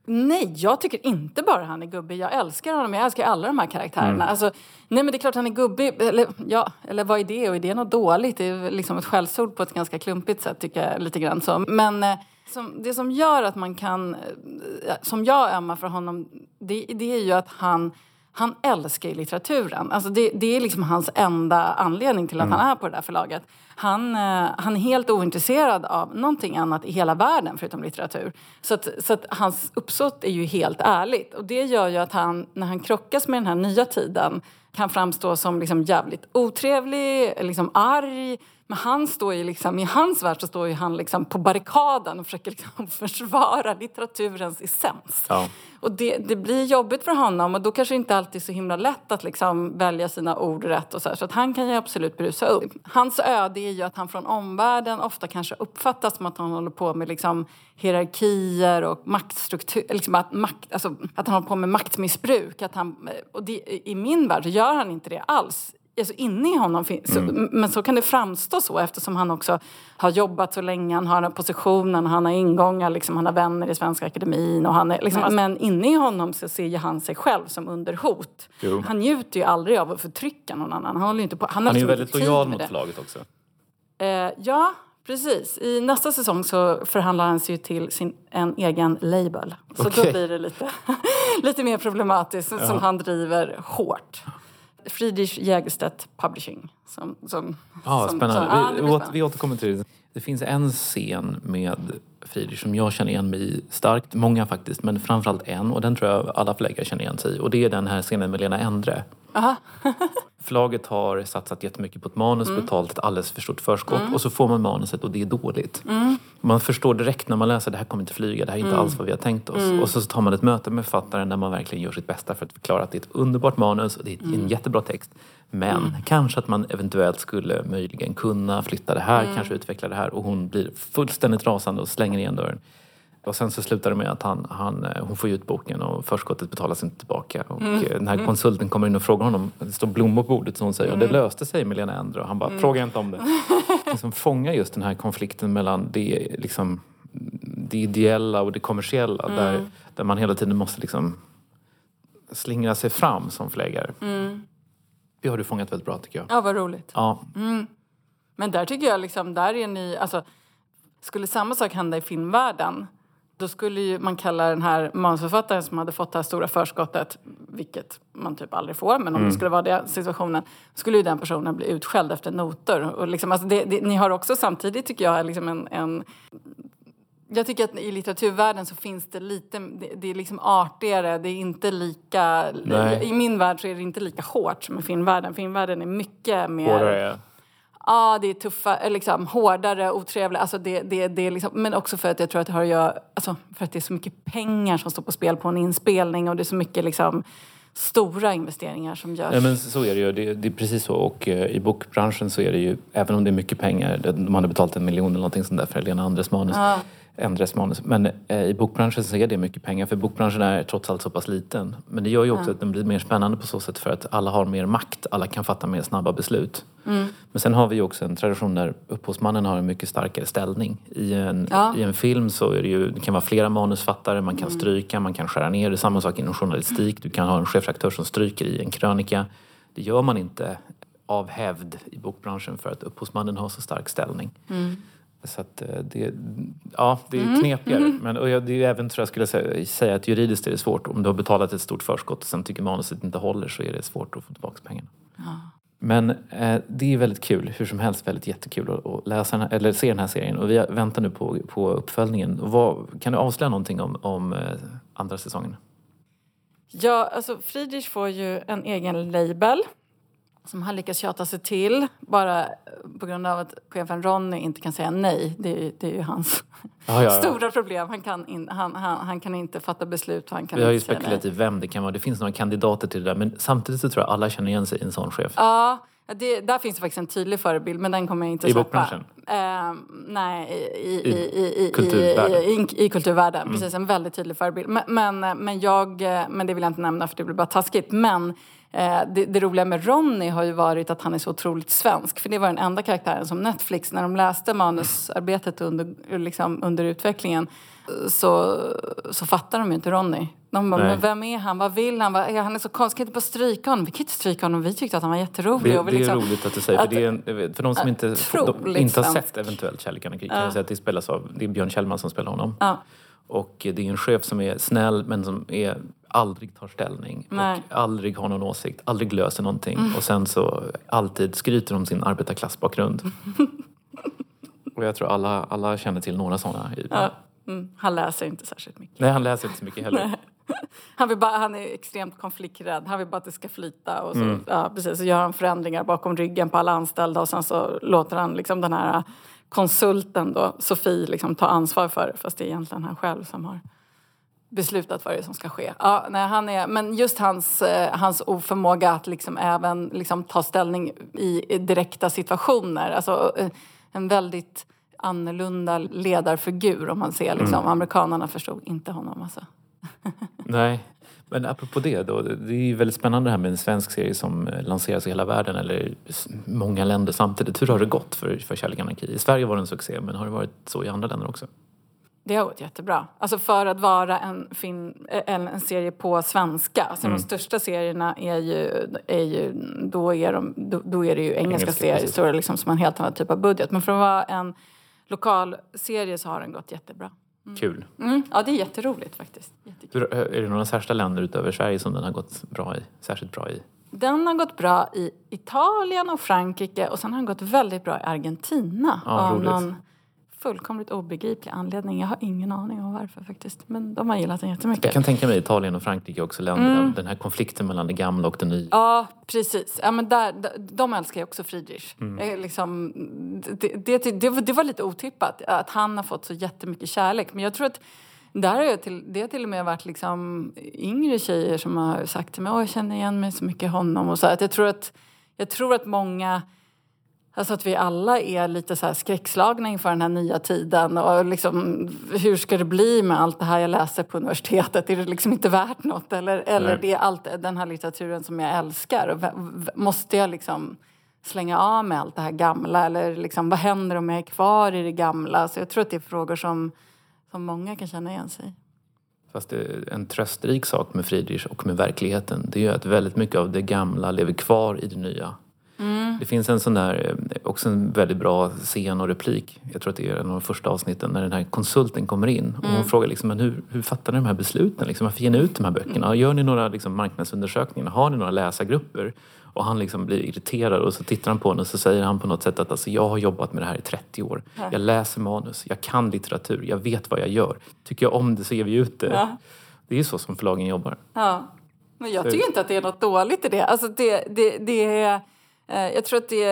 Nej, jag tycker inte bara han är gubbig. Jag älskar honom. Jag älskar alla de här karaktärerna. Mm. Alltså, nej men det är klart han är gubbig. Eller, ja, eller vad är det? Och är det något dåligt? Det är liksom ett skällsord på ett ganska klumpigt sätt tycker jag lite grann så. Men eh, Som, det som gör att man kan, eh, som jag ömmar för honom, det, det är ju att han han älskar ju litteraturen. Alltså det, det är liksom hans enda anledning till att mm. han är på det där förlaget. Han, eh, han är helt ointresserad av någonting annat i hela världen förutom litteratur. Så, att, så att hans uppsåt är ju helt ärligt. Och det gör ju att han, när han krockas med den här nya tiden kan framstå som liksom jävligt otrevlig, liksom arg. Men han står ju liksom, i hans värld så står ju han liksom på barrikaden och försöker liksom försvara litteraturens essens. Ja. Och det, det, blir jobbigt för honom och då kanske inte alltid så himla lätt att liksom välja sina ord rätt och så här. Så att han kan ju absolut brusa upp. Hans öde är ju att han från omvärlden ofta kanske uppfattas som att han håller på med liksom hierarkier och maktstruktur, liksom att, makt, alltså, att han håller på med maktmissbruk. Att han, och det, I min värld gör han inte det alls alltså inne i honom finns. Mm. Men så kan det framstå så eftersom han också har jobbat så länge, han har den positionen, han har ingångar, liksom, han har vänner i Svenska Akademin. Och han är, liksom, mm. Men inne i honom så ser ju han sig själv som under hot. Jo. Han njuter ju aldrig av att förtrycka någon annan. Han, håller inte på, han, han är ju väldigt lojal mot förlaget också. Eh, ja, Precis. I nästa säsong så förhandlar han sig till sin, en egen label. Så okay. då blir det lite, lite mer problematiskt, ja. som han driver hårt. Friedrich Jägerstedt Publishing. Som, som, ja, som, spännande. Som, ja, vi, spännande. vi återkommer till det. Det finns en scen med Friedrich som jag känner igen mig i starkt. Många faktiskt, men framförallt en. Och den tror jag alla förläggare känner igen sig i. Och det är den här scenen med Lena Endre. Förlaget har satsat jättemycket på ett manus, mm. betalt ett alldeles för stort förskott mm. och så får man manuset och det är dåligt. Mm. Man förstår direkt när man läser det här kommer inte flyga, det här är inte mm. alls vad vi har tänkt oss. Mm. Och så tar man ett möte med författaren där man verkligen gör sitt bästa för att förklara att det är ett underbart manus och det är en mm. jättebra text. Men kanske att man eventuellt skulle möjligen kunna flytta det här, kanske utveckla det här och hon blir fullständigt rasande och slänger igen dörren. Och sen så slutar det med att han, han, eh, hon får ut boken och förskottet betalas inte tillbaka. Och mm. den här mm. konsulten kommer in och frågar honom, det står blommor på bordet som hon säger, mm. och det mm. löste sig med Lena Endre och han bara, mm. fråga inte om det. liksom fånga just den här konflikten mellan det, liksom, det ideella och det kommersiella mm. där, där man hela tiden måste liksom slingra sig fram som förläggare. Mm. Det har du fångat väldigt bra tycker jag. Ja, vad roligt. Ja. Men där tycker jag liksom, där är ni, alltså skulle samma sak hända i filmvärlden då skulle ju man kalla den här manusförfattaren som hade fått det här stora förskottet, vilket man typ aldrig får, men om mm. det skulle vara den situationen, skulle ju den personen bli utskälld efter noter. Och liksom, alltså det, det, ni har också samtidigt, tycker jag, liksom en, en jag tycker att i litteraturvärlden så finns det lite, det, är liksom artigare, det är inte lika, Nej. i min värld så är det inte lika hårt som i filmvärlden. Filmvärlden är mycket mer... Hårdare, ja ja, det är tuffa, eh, liksom, hårdare, otrevliga. Alltså det, det, det liksom, men också för att jag tror att det har att göra, alltså för att det är så mycket pengar som står på spel på en inspelning och det är så mycket liksom, stora investeringar som görs. Ja, men så är det ju. Det, det är precis så. Och eh, i bokbranschen så är det ju, även om det är mycket pengar, de hade betalat en miljon eller någonting sånt där för Lena Andres manus, ja ändras manus. Men eh, i bokbranschen så är det mycket pengar för bokbranschen är trots allt så pass liten. Men det gör ju också mm. att den blir mer spännande på så sätt för att alla har mer makt, alla kan fatta mer snabba beslut. Mm. Men sen har vi ju också en tradition där upphovsmannen har en mycket starkare ställning. I en, ja. i en film så är det ju, det kan vara flera manusfattare, man kan mm. stryka, man kan skära ner. Det är samma sak inom journalistik, du kan ha en chefredaktör som stryker i en krönika. Det gör man inte av hävd i bokbranschen för att upphovsmannen har så stark ställning. Mm. Så att eh, det, ja, det är mm. knepigare. Mm. Men, och jag, det är även, tror jag skulle säga, säga att juridiskt är det svårt. Om du har betalat ett stort förskott och sen tycker manuset inte håller så är det svårt att få tillbaka pengarna. Ja. Men eh, det är väldigt kul, hur som helst väldigt jättekul att, att läsa här, eller se den här serien. Och vi väntar nu på, på uppföljningen. vad, kan du avslöja någonting om, om eh, andra säsongen? Ja, alltså Friedrich får ju en egen label som han lyckas tjata sig till bara på grund av att chefen Ronny inte kan säga nej. Det är, det är ju hans ja, ja, ja. stora problem. Han kan, in, han, han, han, kan inte fatta beslut. Han kan Vi har ju spekulerat i vem det kan vara. Det finns några kandidater till det där. Men samtidigt så tror jag alla känner igen sig i en sån chef. Ja, det, där finns det faktiskt en tydlig förebild, men den kommer jag inte I släppa. I bokbranschen? Uh, nej, i, i, i, i, kulturvärlden. I, i, kulturvärlden. Mm. Precis, en väldigt tydlig förebild. Men, men, men, jag, men det vill jag inte nämna för det blir bara taskigt. Men Eh, det, det, roliga med Ronny har ju varit att han är så otroligt svensk. För det var den enda karaktären som Netflix, när de läste manusarbetet under, liksom, under utvecklingen så, så fattar de ju inte Ronny. De bara, Nej. men vem är han? Vad vill han? Är han är så konstig, kan inte bara stryka honom? Vi kan inte stryka honom. Vi tyckte att han var jätterolig. Det, det är liksom, roligt att du säger, för, att- det är en, för de som inte, de, inte har sett eventuellt Kärlek och anarki kan jag säga att det spelas av, det är Björn Kjellman som spelar honom. Ja. Och det är en chef som är snäll men som är, aldrig tar ställning Nej. Mm. och aldrig har någon åsikt, aldrig löser någonting och sen så alltid skryter om sin arbetarklassbakgrund. och jag tror alla, alla känner till några sådana. Ja. Mm, han läser inte särskilt mycket. Nej, han läser inte så mycket heller. Han, vill bara, han är extremt konflikträdd. Han vill bara att det ska flyta. Och så, Mm. ja, precis, så gör han förändringar bakom ryggen på alla anställda och sen så låter han liksom den här konsulten då, Sofie, liksom ta ansvar för det. Fast det är egentligen han själv som har beslutat vad det är som ska ske. Ja, nej, han är, men just hans, eh, hans oförmåga att liksom även liksom ta ställning i, i direkta situationer. Alltså eh, en väldigt annorlunda ledarfigur om man ser. Liksom. Mm. Amerikanerna förstod inte honom. Alltså. Nej. Men apropå det då, det är ju väldigt spännande det här med en svensk serie som eh, lanseras i hela världen eller många länder samtidigt. Hur har det gått för, för Kärlek anarki? I Sverige var det en succé men har det varit så i andra länder också? Det har gått jättebra. Alltså för att vara en, film, en, en serie på svenska. Alltså Mm. De största serierna är ju, är ju då, är de, då, då är det ju engelska, Engelska, serier precis. så liksom som en helt annan typ av budget. Men för att vara en lokal serie så har den gått jättebra. Kul. Mm, ja, det är jätteroligt faktiskt. Jättekul. Hur, är det några särskilda länder utöver Sverige som den har gått bra i? Särskilt bra i? Den har gått bra i Italien och Frankrike och sen har den gått väldigt bra i Argentina. Ja, fullkomligt obegriplig anledning. Jag har ingen aning om varför faktiskt. Men de har gillat den jättemycket. Jag kan tänka mig Italien och Frankrike också länder Mm. den här konflikten mellan det gamla och det nya. Ja, precis. Ja, men där, de- älskar ju också Friedrich. Eh, Liksom, det, det, det, var- det var lite otippat att han har fått så jättemycket kärlek. Men jag tror att där har jag till, det har till och med varit liksom yngre tjejer som har sagt till mig att jag känner igen mig så mycket i honom. Och så, att jag, tror att, jag tror att många Alltså att vi alla är lite så skräckslagna inför den här nya tiden. Och liksom, hur ska det bli med allt det här jag läser på universitetet? Är det liksom inte värt något? Eller, eller det är allt den här litteraturen som jag älskar? Och måste jag liksom slänga av med allt det här gamla? Eller liksom, vad händer om jag är kvar i det gamla? Så jag tror att det är frågor som, som många kan känna igen sig i. Fast en tröstrik sak med Friedrich och med verkligheten det är ju att väldigt mycket av det gamla lever kvar i det nya. Mm. Det finns en sån där, eh, också en väldigt bra scen och replik. Jag tror att det är en av de första avsnitten när den här konsulten kommer in. Och Mm. hon frågar liksom, men hur, hur fattar ni de här besluten? Liksom, varför ger ni ut de här böckerna? Gör ni några liksom, marknadsundersökningar? Har ni några läsargrupper? Och han liksom blir irriterad och så tittar han på henne och så säger han på något sätt att alltså, jag har jobbat med det här i 30 år. Jag läser manus, jag kan litteratur, jag vet vad jag gör. Tycker jag om det så ger vi ut det. Ja. Det är ju så som förlagen jobbar. Ja. Men jag tycker inte att det är något dåligt i det. Alltså det, det, det är... eh, Jag tror att det...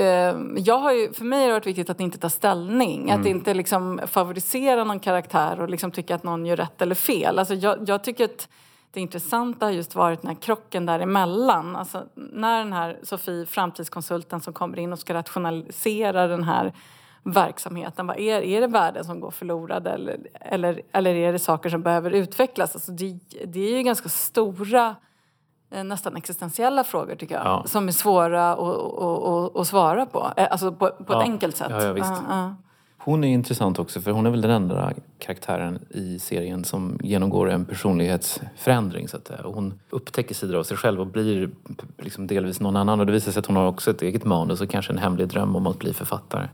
eh, Jag har ju, för mig har det varit viktigt att inte ta ställning. Att inte liksom favorisera någon karaktär och liksom tycka att någon gör rätt eller fel. Alltså jag, jag tycker att det intressanta har just varit den här krocken däremellan. Alltså när den här Sofie, framtidskonsulten som kommer in och ska rationalisera den här verksamheten. Vad är, är det värden som går förlorade eller, eller, eller är det saker som behöver utvecklas? Alltså det, det är ju ganska stora, nästan existentiella frågor tycker jag. Ja. Som är svåra att, svara på. Eh, Alltså på, på Ja. ett enkelt sätt. Ja, ja, visst. Ja, ja. Hon är intressant också för hon är väl den enda karaktären i serien som genomgår en personlighetsförändring så att Hon upptäcker sidor av sig själv och blir liksom delvis någon annan och det visar sig att hon har också ett eget manus och kanske en hemlig dröm om att bli författare.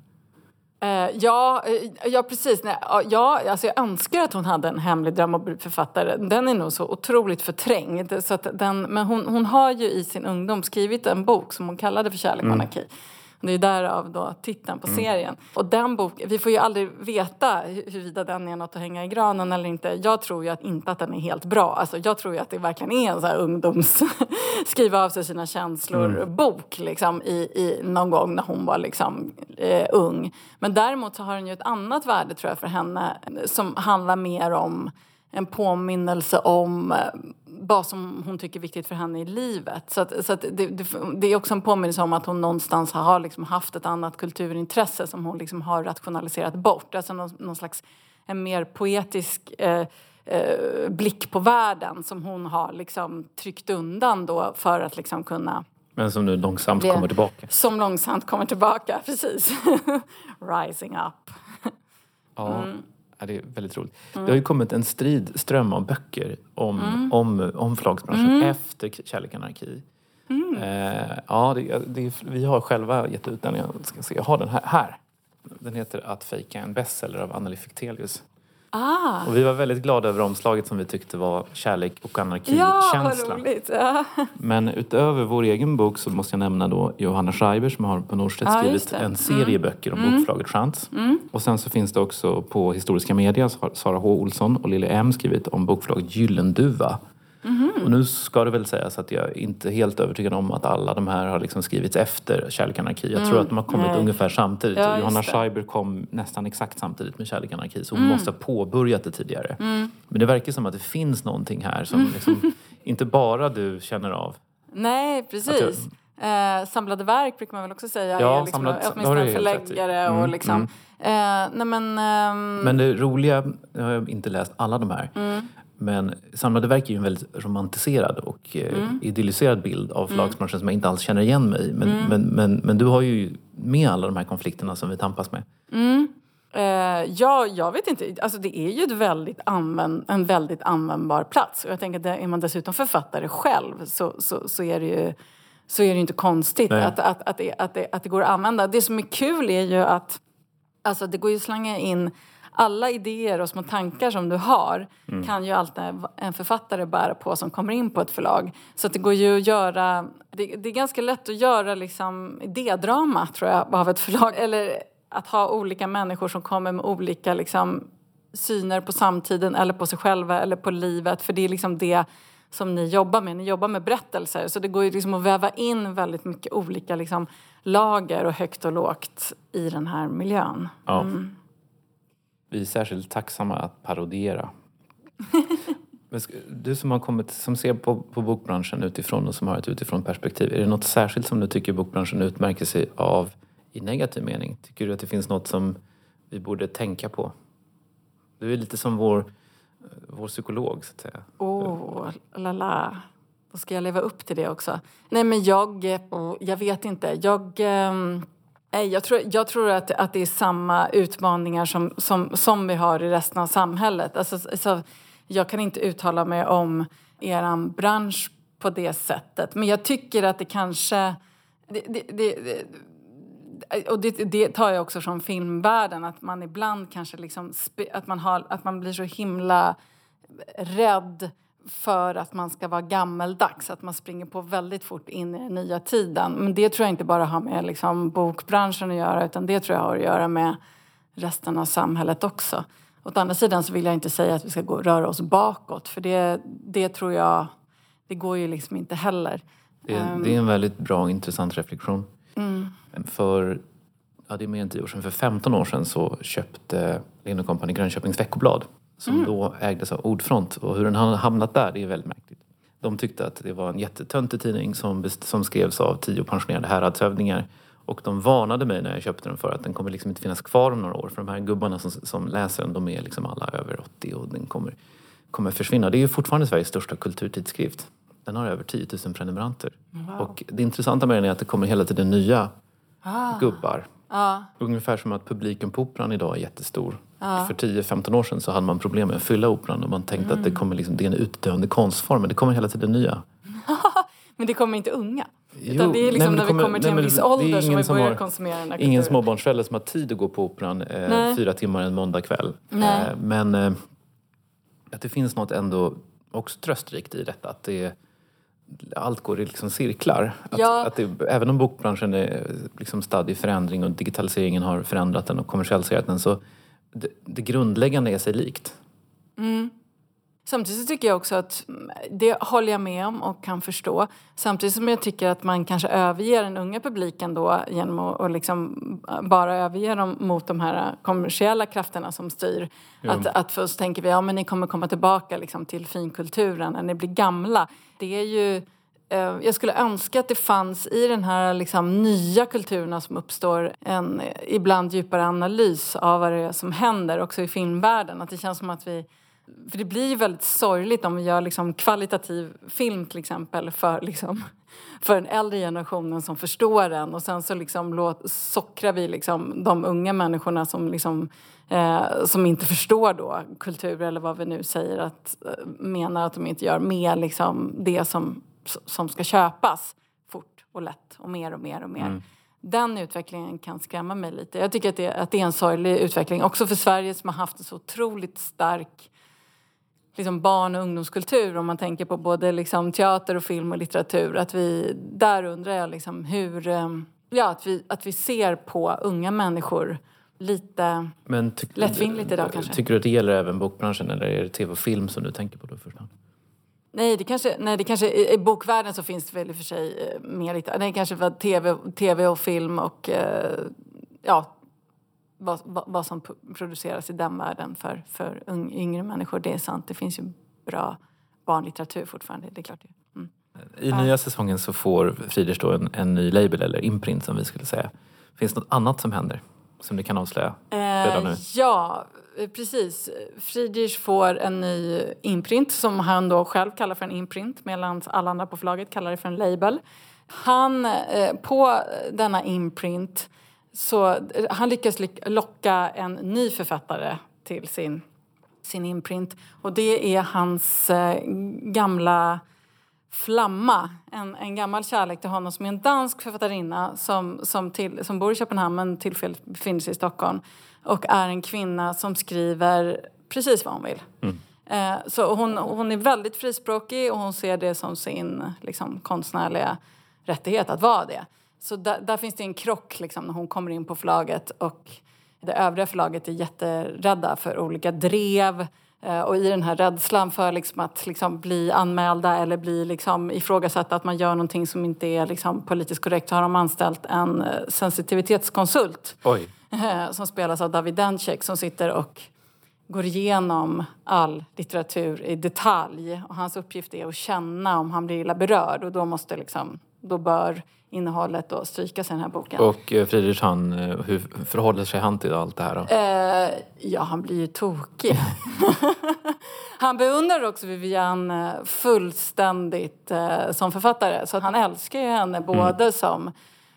Eh, ja, eh, ja, precis. Ja, alltså jag önskar att hon hade en hemlig dröm att bli författare. Den är nog så otroligt förträngd. Så den, men hon, hon har ju i sin ungdom skrivit en bok som hon kallade för Kärlek och anarki. Det är därav då titeln på serien. Och den boken, vi får ju aldrig veta hu- huruvida den är något att hänga i granen eller inte. Jag tror ju att inte att den är helt bra. Alltså, jag tror ju att det verkligen är en så här ungdoms skriva av sig sina känslor-bok liksom, i, i, någon gång när hon var liksom, eh, ung. Men däremot så har den ju ett annat värde tror jag för henne som handlar mer om en påminnelse om eh, vad som hon tycker är viktigt för henne i livet. Så, att, så att det, det, det är också en påminnelse om att hon någonstans har liksom haft ett annat kulturintresse som hon liksom har rationaliserat bort. Alltså någon, någon slags en mer poetisk eh, eh, blick på världen som hon har liksom tryckt undan då för att liksom kunna Men som nu långsamt Det- kommer tillbaka. som långsamt kommer tillbaka, precis. Rising up. Ja. Ja, det är väldigt roligt. Det har ju kommit en strid ström av böcker om, om, om förlagsbranschen efter Kärlek och anarki. Eh, ja, det, det, vi har själva gett ut den. Jag ska se, jag har den här. här. Den heter Att fejka en bestseller av Anneli Fichtelius. Ah, Och vi var väldigt glada över omslaget som vi tyckte var kärlek och ja, anarki-känsla. roligt. Ja. Men utöver vår egen bok så måste jag nämna då Johanna Schreiber som har på Norstedts Ja, just skrivit en serie böcker om bokförlaget Chans. Och sen så finns det också på Historiska Media så har Sara H Olsson och Lille M skrivit om bokförlaget Gyllenduva. Och nu ska det väl sägas att jag inte är helt övertygad om att alla de här har liksom skrivits efter Kärlek och anarki. Jag tror att de har kommit Nej. ungefär samtidigt. Ja, Johanna det. Schreiber kom nästan exakt samtidigt med Kärlek och anarki så hon måste ha påbörjat det tidigare. Men det verkar som att det finns någonting här som liksom, inte bara du känner av. Nej, precis. Eh, samlade verk brukar man väl också säga Ja, är liksom, samlat- åtminstone förläggare. Och Mm, liksom. Eh, nej men, ehm, Men det roliga, jag har inte läst alla de här, Mm. Men Samlade verk är ju en väldigt romantiserad och eh, Mm. idylliserad bild av förlagsbranschen som jag inte alls känner igen mig i. Men, men, men, men du har ju med alla de här konflikterna som vi tampas med. Eh, ja, jag vet inte. Alltså, det är ju ett väldigt använd, en väldigt användbar plats. Och jag tänker att är man dessutom författare själv så, så, så är det ju så är det inte konstigt Nej. att, att, att, det, att, det, att det går att använda. Det som är kul är ju att alltså, det går ju att slänga in alla idéer och små tankar som du har kan ju alltid en författare bära på som kommer in på ett förlag. Så att det går ju att göra... Det, det är ganska lätt att göra liksom idédrama, tror jag, av ett förlag. Eller att ha olika människor som kommer med olika liksom, syner på samtiden eller på sig själva eller på livet. För det är liksom det som ni jobbar med. Ni jobbar med berättelser. Så det går ju liksom att väva in väldigt mycket olika liksom, lager och högt och lågt i den här miljön. Ja. Mm. Vi är särskilt tacksamma att parodiera. Du som har kommit, som ser på, på bokbranschen utifrån och som har ett utifrån perspektiv. Är det något särskilt som du tycker bokbranschen utmärker sig av i negativ mening? Tycker du att det finns något som vi borde tänka på? Du är lite som vår, vår psykolog så att säga. Åh, la la. Då ska jag leva upp till det också. Nej, men jag... eh, Jag vet inte. Jag... Nej, jag tror, jag tror att, att det är samma utmaningar som, som, som vi har i resten av samhället. Alltså, så jag kan inte uttala mig om er bransch på det sättet. Men jag tycker att det kanske... Det, det, det, och det, det tar jag också från filmvärlden. Att man ibland kanske liksom... Att man, har, att man blir så himla rädd för att man ska vara gammeldags. Att man springer på väldigt fort in i den nya tiden. Men det tror jag inte bara har med liksom, bokbranschen att göra utan det tror jag har att göra med resten av samhället också. Åt andra sidan så vill jag inte säga att vi ska gå, röra oss bakåt för det, det tror jag, det går ju liksom inte heller. Det är, det är en väldigt bra och intressant reflektion. För, ja, det är mer än tio år sedan, för 15 år sedan så köpte Lind Company Grönköpings Veckoblad som då ägdes av Ordfront. Och hur den har hamnat där, det är väldigt märkligt. De tyckte att det var en jättetöntig tidning som, som skrevs av tio pensionerade häradshövdingar. Och de varnade mig när jag köpte den för att den kommer liksom inte finnas kvar om några år. För de här gubbarna som, som läser den, de är liksom alla över 80 och den kommer, kommer försvinna. Det är ju fortfarande Sveriges största kulturtidskrift. Den har över 10 000 prenumeranter. Och det intressanta med den är att det kommer hela tiden nya gubbar. Ja, Ungefär som att publiken på Operan idag är jättestor. För 10-15 år sedan så hade man problem med att fylla Operan och man tänkte att det, kommer liksom, det är en utdöende konstform men det kommer hela tiden nya. men det kommer inte unga. Jo, Utan det är nej, liksom det när kommer- vi kommer till nej, en viss ålder som vi börjar har- konsumera den här Ingen småbarnsförälder som har tid att gå på Operan eh, Nej. fyra timmar en måndagkväll. Nej. Eh, men eh, att det finns något ändå också tröstrikt i detta. Att det, allt går i liksom cirklar. Att, Ja. att det, även om bokbranschen är liksom stadd i förändring och digitaliseringen har förändrat den och kommersialiserat den så det, det grundläggande är sig likt. Samtidigt så tycker jag också att mm, det håller jag med om och kan förstå. Samtidigt som jag tycker att man kanske överger den unga publiken då genom att liksom bara överge dem mot de här kommersiella krafterna som styr. Att, att först tänker vi, ja men ni kommer komma tillbaka liksom till finkulturen när ni blir gamla. Det är ju Eh, jag skulle önska att det fanns i den här liksom, nya kulturen som uppstår en eh, ibland djupare analys av vad det är som händer också i filmvärlden. Att det känns som att vi För det blir ju väldigt sorgligt om vi gör liksom kvalitativ film till exempel för, liksom, för den äldre generationen som förstår den och sen så liksom låt, sockrar vi liksom de unga människorna som, liksom, eh, som inte förstår då kultur eller vad vi nu säger att eh, menar att de inte gör med liksom det som, som ska köpas fort och lätt och mer och mer och mer. Mm. Den utvecklingen kan skrämma mig lite. Jag tycker att det, att det är en sorglig utveckling också för Sverige som har haft en så otroligt stark liksom barn och ungdomskultur om man tänker på både liksom teater och film och litteratur. Att vi, där undrar jag liksom hur, eh, ja, att, vi, att vi ser på unga människor lite Men lättvindigt idag kanske. Tycker du att det gäller även bokbranschen eller är det tv och film som du tänker på då först? Nej, det kanske, nej, det kanske, i, i bokvärlden så finns det väl i och för sig eh, mer lite, nej kanske för tv, tv och film och eh, ja, vad, vad, vad, som produceras i den världen för, för yngre människor. Det är sant, det finns ju bra barnlitteratur fortfarande, det är klart. Mm. I nya säsongen så får Friedrich då en, en ny label, eller imprint som vi skulle säga. Finns det något annat som händer? Som ni kan avslöja redan nu? Eh, ja, Eh, precis. Friedrich får en ny imprint som han då själv kallar för en imprint medan alla andra på förlaget kallar det för en label. Han, eh, på denna imprint så eh, han lyckas locka en ny författare till sin, sin imprint. Och det är hans gamla Flamma, en, en gammal kärlek till honom som är en dansk författarinna som, som, till, som bor i Köpenhamn men tillfälligt befinner sig i Stockholm. Och är en kvinna som skriver precis vad hon vill. Mm. Eh, så hon, hon är väldigt frispråkig och hon ser det som sin liksom, konstnärliga rättighet att vara det. Så där, där, finns det en krock liksom, när hon kommer in på förlaget och det övriga förlaget är jätterädda för olika drev eh, och i den här rädslan för liksom att liksom bli anmälda eller bli liksom ifrågasatta att man gör någonting som inte är liksom politiskt korrekt så har de anställt en eh, sensitivitetskonsult Oj. som spelas av David Dencek som sitter och går igenom all litteratur i detalj. Och hans uppgift är att känna om han blir illa berörd och då måste liksom, då bör innehållet då strykas i den här boken. Och eh, Friedrich, han, eh, hur förhåller sig han till allt det här? Eh, ja, han blir ju tokig. han beundrar också Vivian fullständigt eh, som författare. Så han älskar ju henne mm. både som,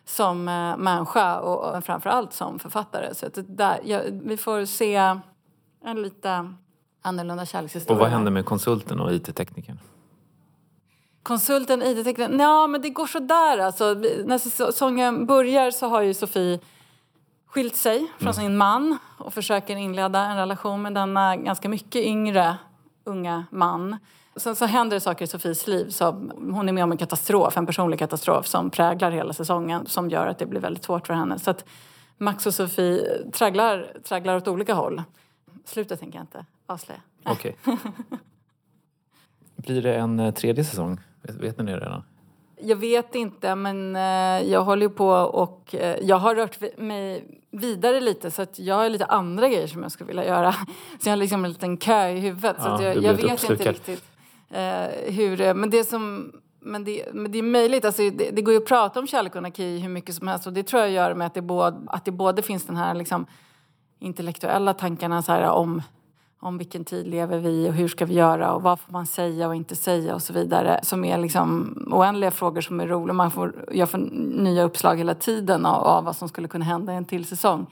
som eh, människa och, och framförallt som författare. Så att där, ja, vi får se en lite annorlunda kärlekshistoria. Och vad händer med konsulten och IT-teknikern? Konsulten, IT-teknikern, ja men det går sådär alltså. När säsongen börjar så har ju Sofie skilt sig från mm. sin man och försöker inleda en relation med denna ganska mycket yngre unga man. Sen så händer det saker i Sofies liv. Så hon är med om en katastrof, en personlig katastrof som präglar hela säsongen som gör att det blir väldigt svårt för henne. Så att Max och Sofie tragglar, tragglar åt olika håll. Slutet tänker jag inte avslöja. Okej. Okay. Blir det en eh, tredje säsong? Vet ni det redan? Jag vet inte, men eh, jag håller på och eh, jag har rört mig vidare lite så att jag har lite andra grejer som jag skulle vilja göra. Så jag har liksom en liten kö i huvudet. Ja, så jag, jag vet uppslukad. inte riktigt Eh, hur... Eh, men det som... Men det, men det är möjligt. Alltså det, det, går ju att prata om kärlek och anarki hur mycket som helst. Och det tror jag gör med att det både, att det både finns den här liksom intellektuella tankarna så här, om om vilken tid lever vi och hur ska vi göra och vad får man säga och inte säga och så vidare. Som är liksom oändliga frågor som är roliga. Man får, jag får nya uppslag hela tiden av, av vad som skulle kunna hända i en till säsong.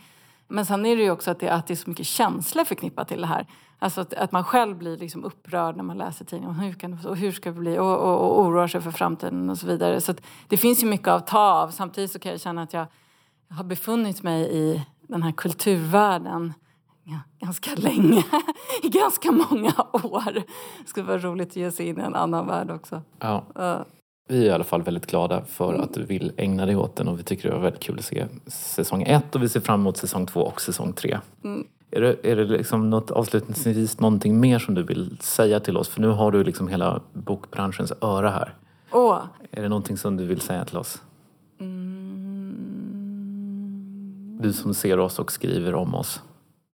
Men sen är det ju också att det, att det är så mycket känslor förknippat till det här. Alltså att, att man själv blir liksom upprörd när man läser tidningen. Hur, kan, och hur ska det bli? Och, och, och oroar sig för framtiden och så vidare. Så det finns ju mycket att ta av. Samtidigt så kan jag känna att jag har befunnit mig i den här kulturvärlden ganska länge, i ganska många år. Det skulle vara roligt att ge sig in i en annan värld också. Ja. Vi är i alla fall väldigt glada för att du vill ägna dig åt den och vi tycker det var väldigt kul att se säsong ett och vi ser fram emot säsong två och säsong tre. Mm. Är det, är det liksom något, avslutningsvis någonting mer som du vill säga till oss? För nu har du liksom hela bokbranschens öra här. Åh. Är det någonting som du vill säga till oss? Mm. Du som ser oss och skriver om oss.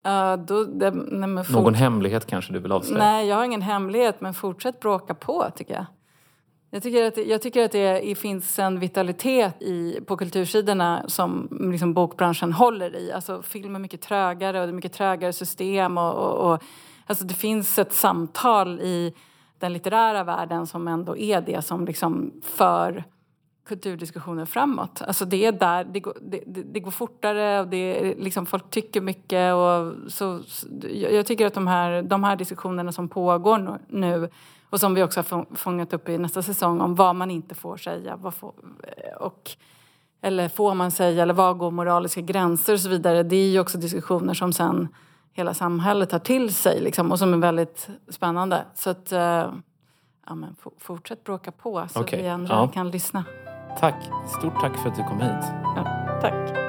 Uh, då, det, nej, Någon hemlighet kanske du vill avslöja? Nej, jag har ingen hemlighet, men fortsätt bråka på tycker jag. Jag tycker att, jag tycker att det finns en vitalitet i, på kultursidorna som liksom bokbranschen håller i. Alltså, film är mycket trögare och det är mycket trögare system. Och, och, och Alltså det finns ett samtal i den litterära världen som ändå är det som liksom för kulturdiskussioner framåt. Alltså det är där, det går, det, det går fortare och det är liksom, folk tycker mycket. Och så, jag tycker att de här, de här diskussionerna som pågår nu och som vi också har fångat upp i nästa säsong om vad man inte får säga vad får, och, eller får man säga eller vad går moraliska gränser och så vidare. Det är ju också diskussioner som sen hela samhället tar till sig liksom, och som är väldigt spännande. Så att, ja, men fortsätt bråka på så okay. vi andra ja. kan lyssna. Tack. Stort tack för att du kom hit. Ja, tack.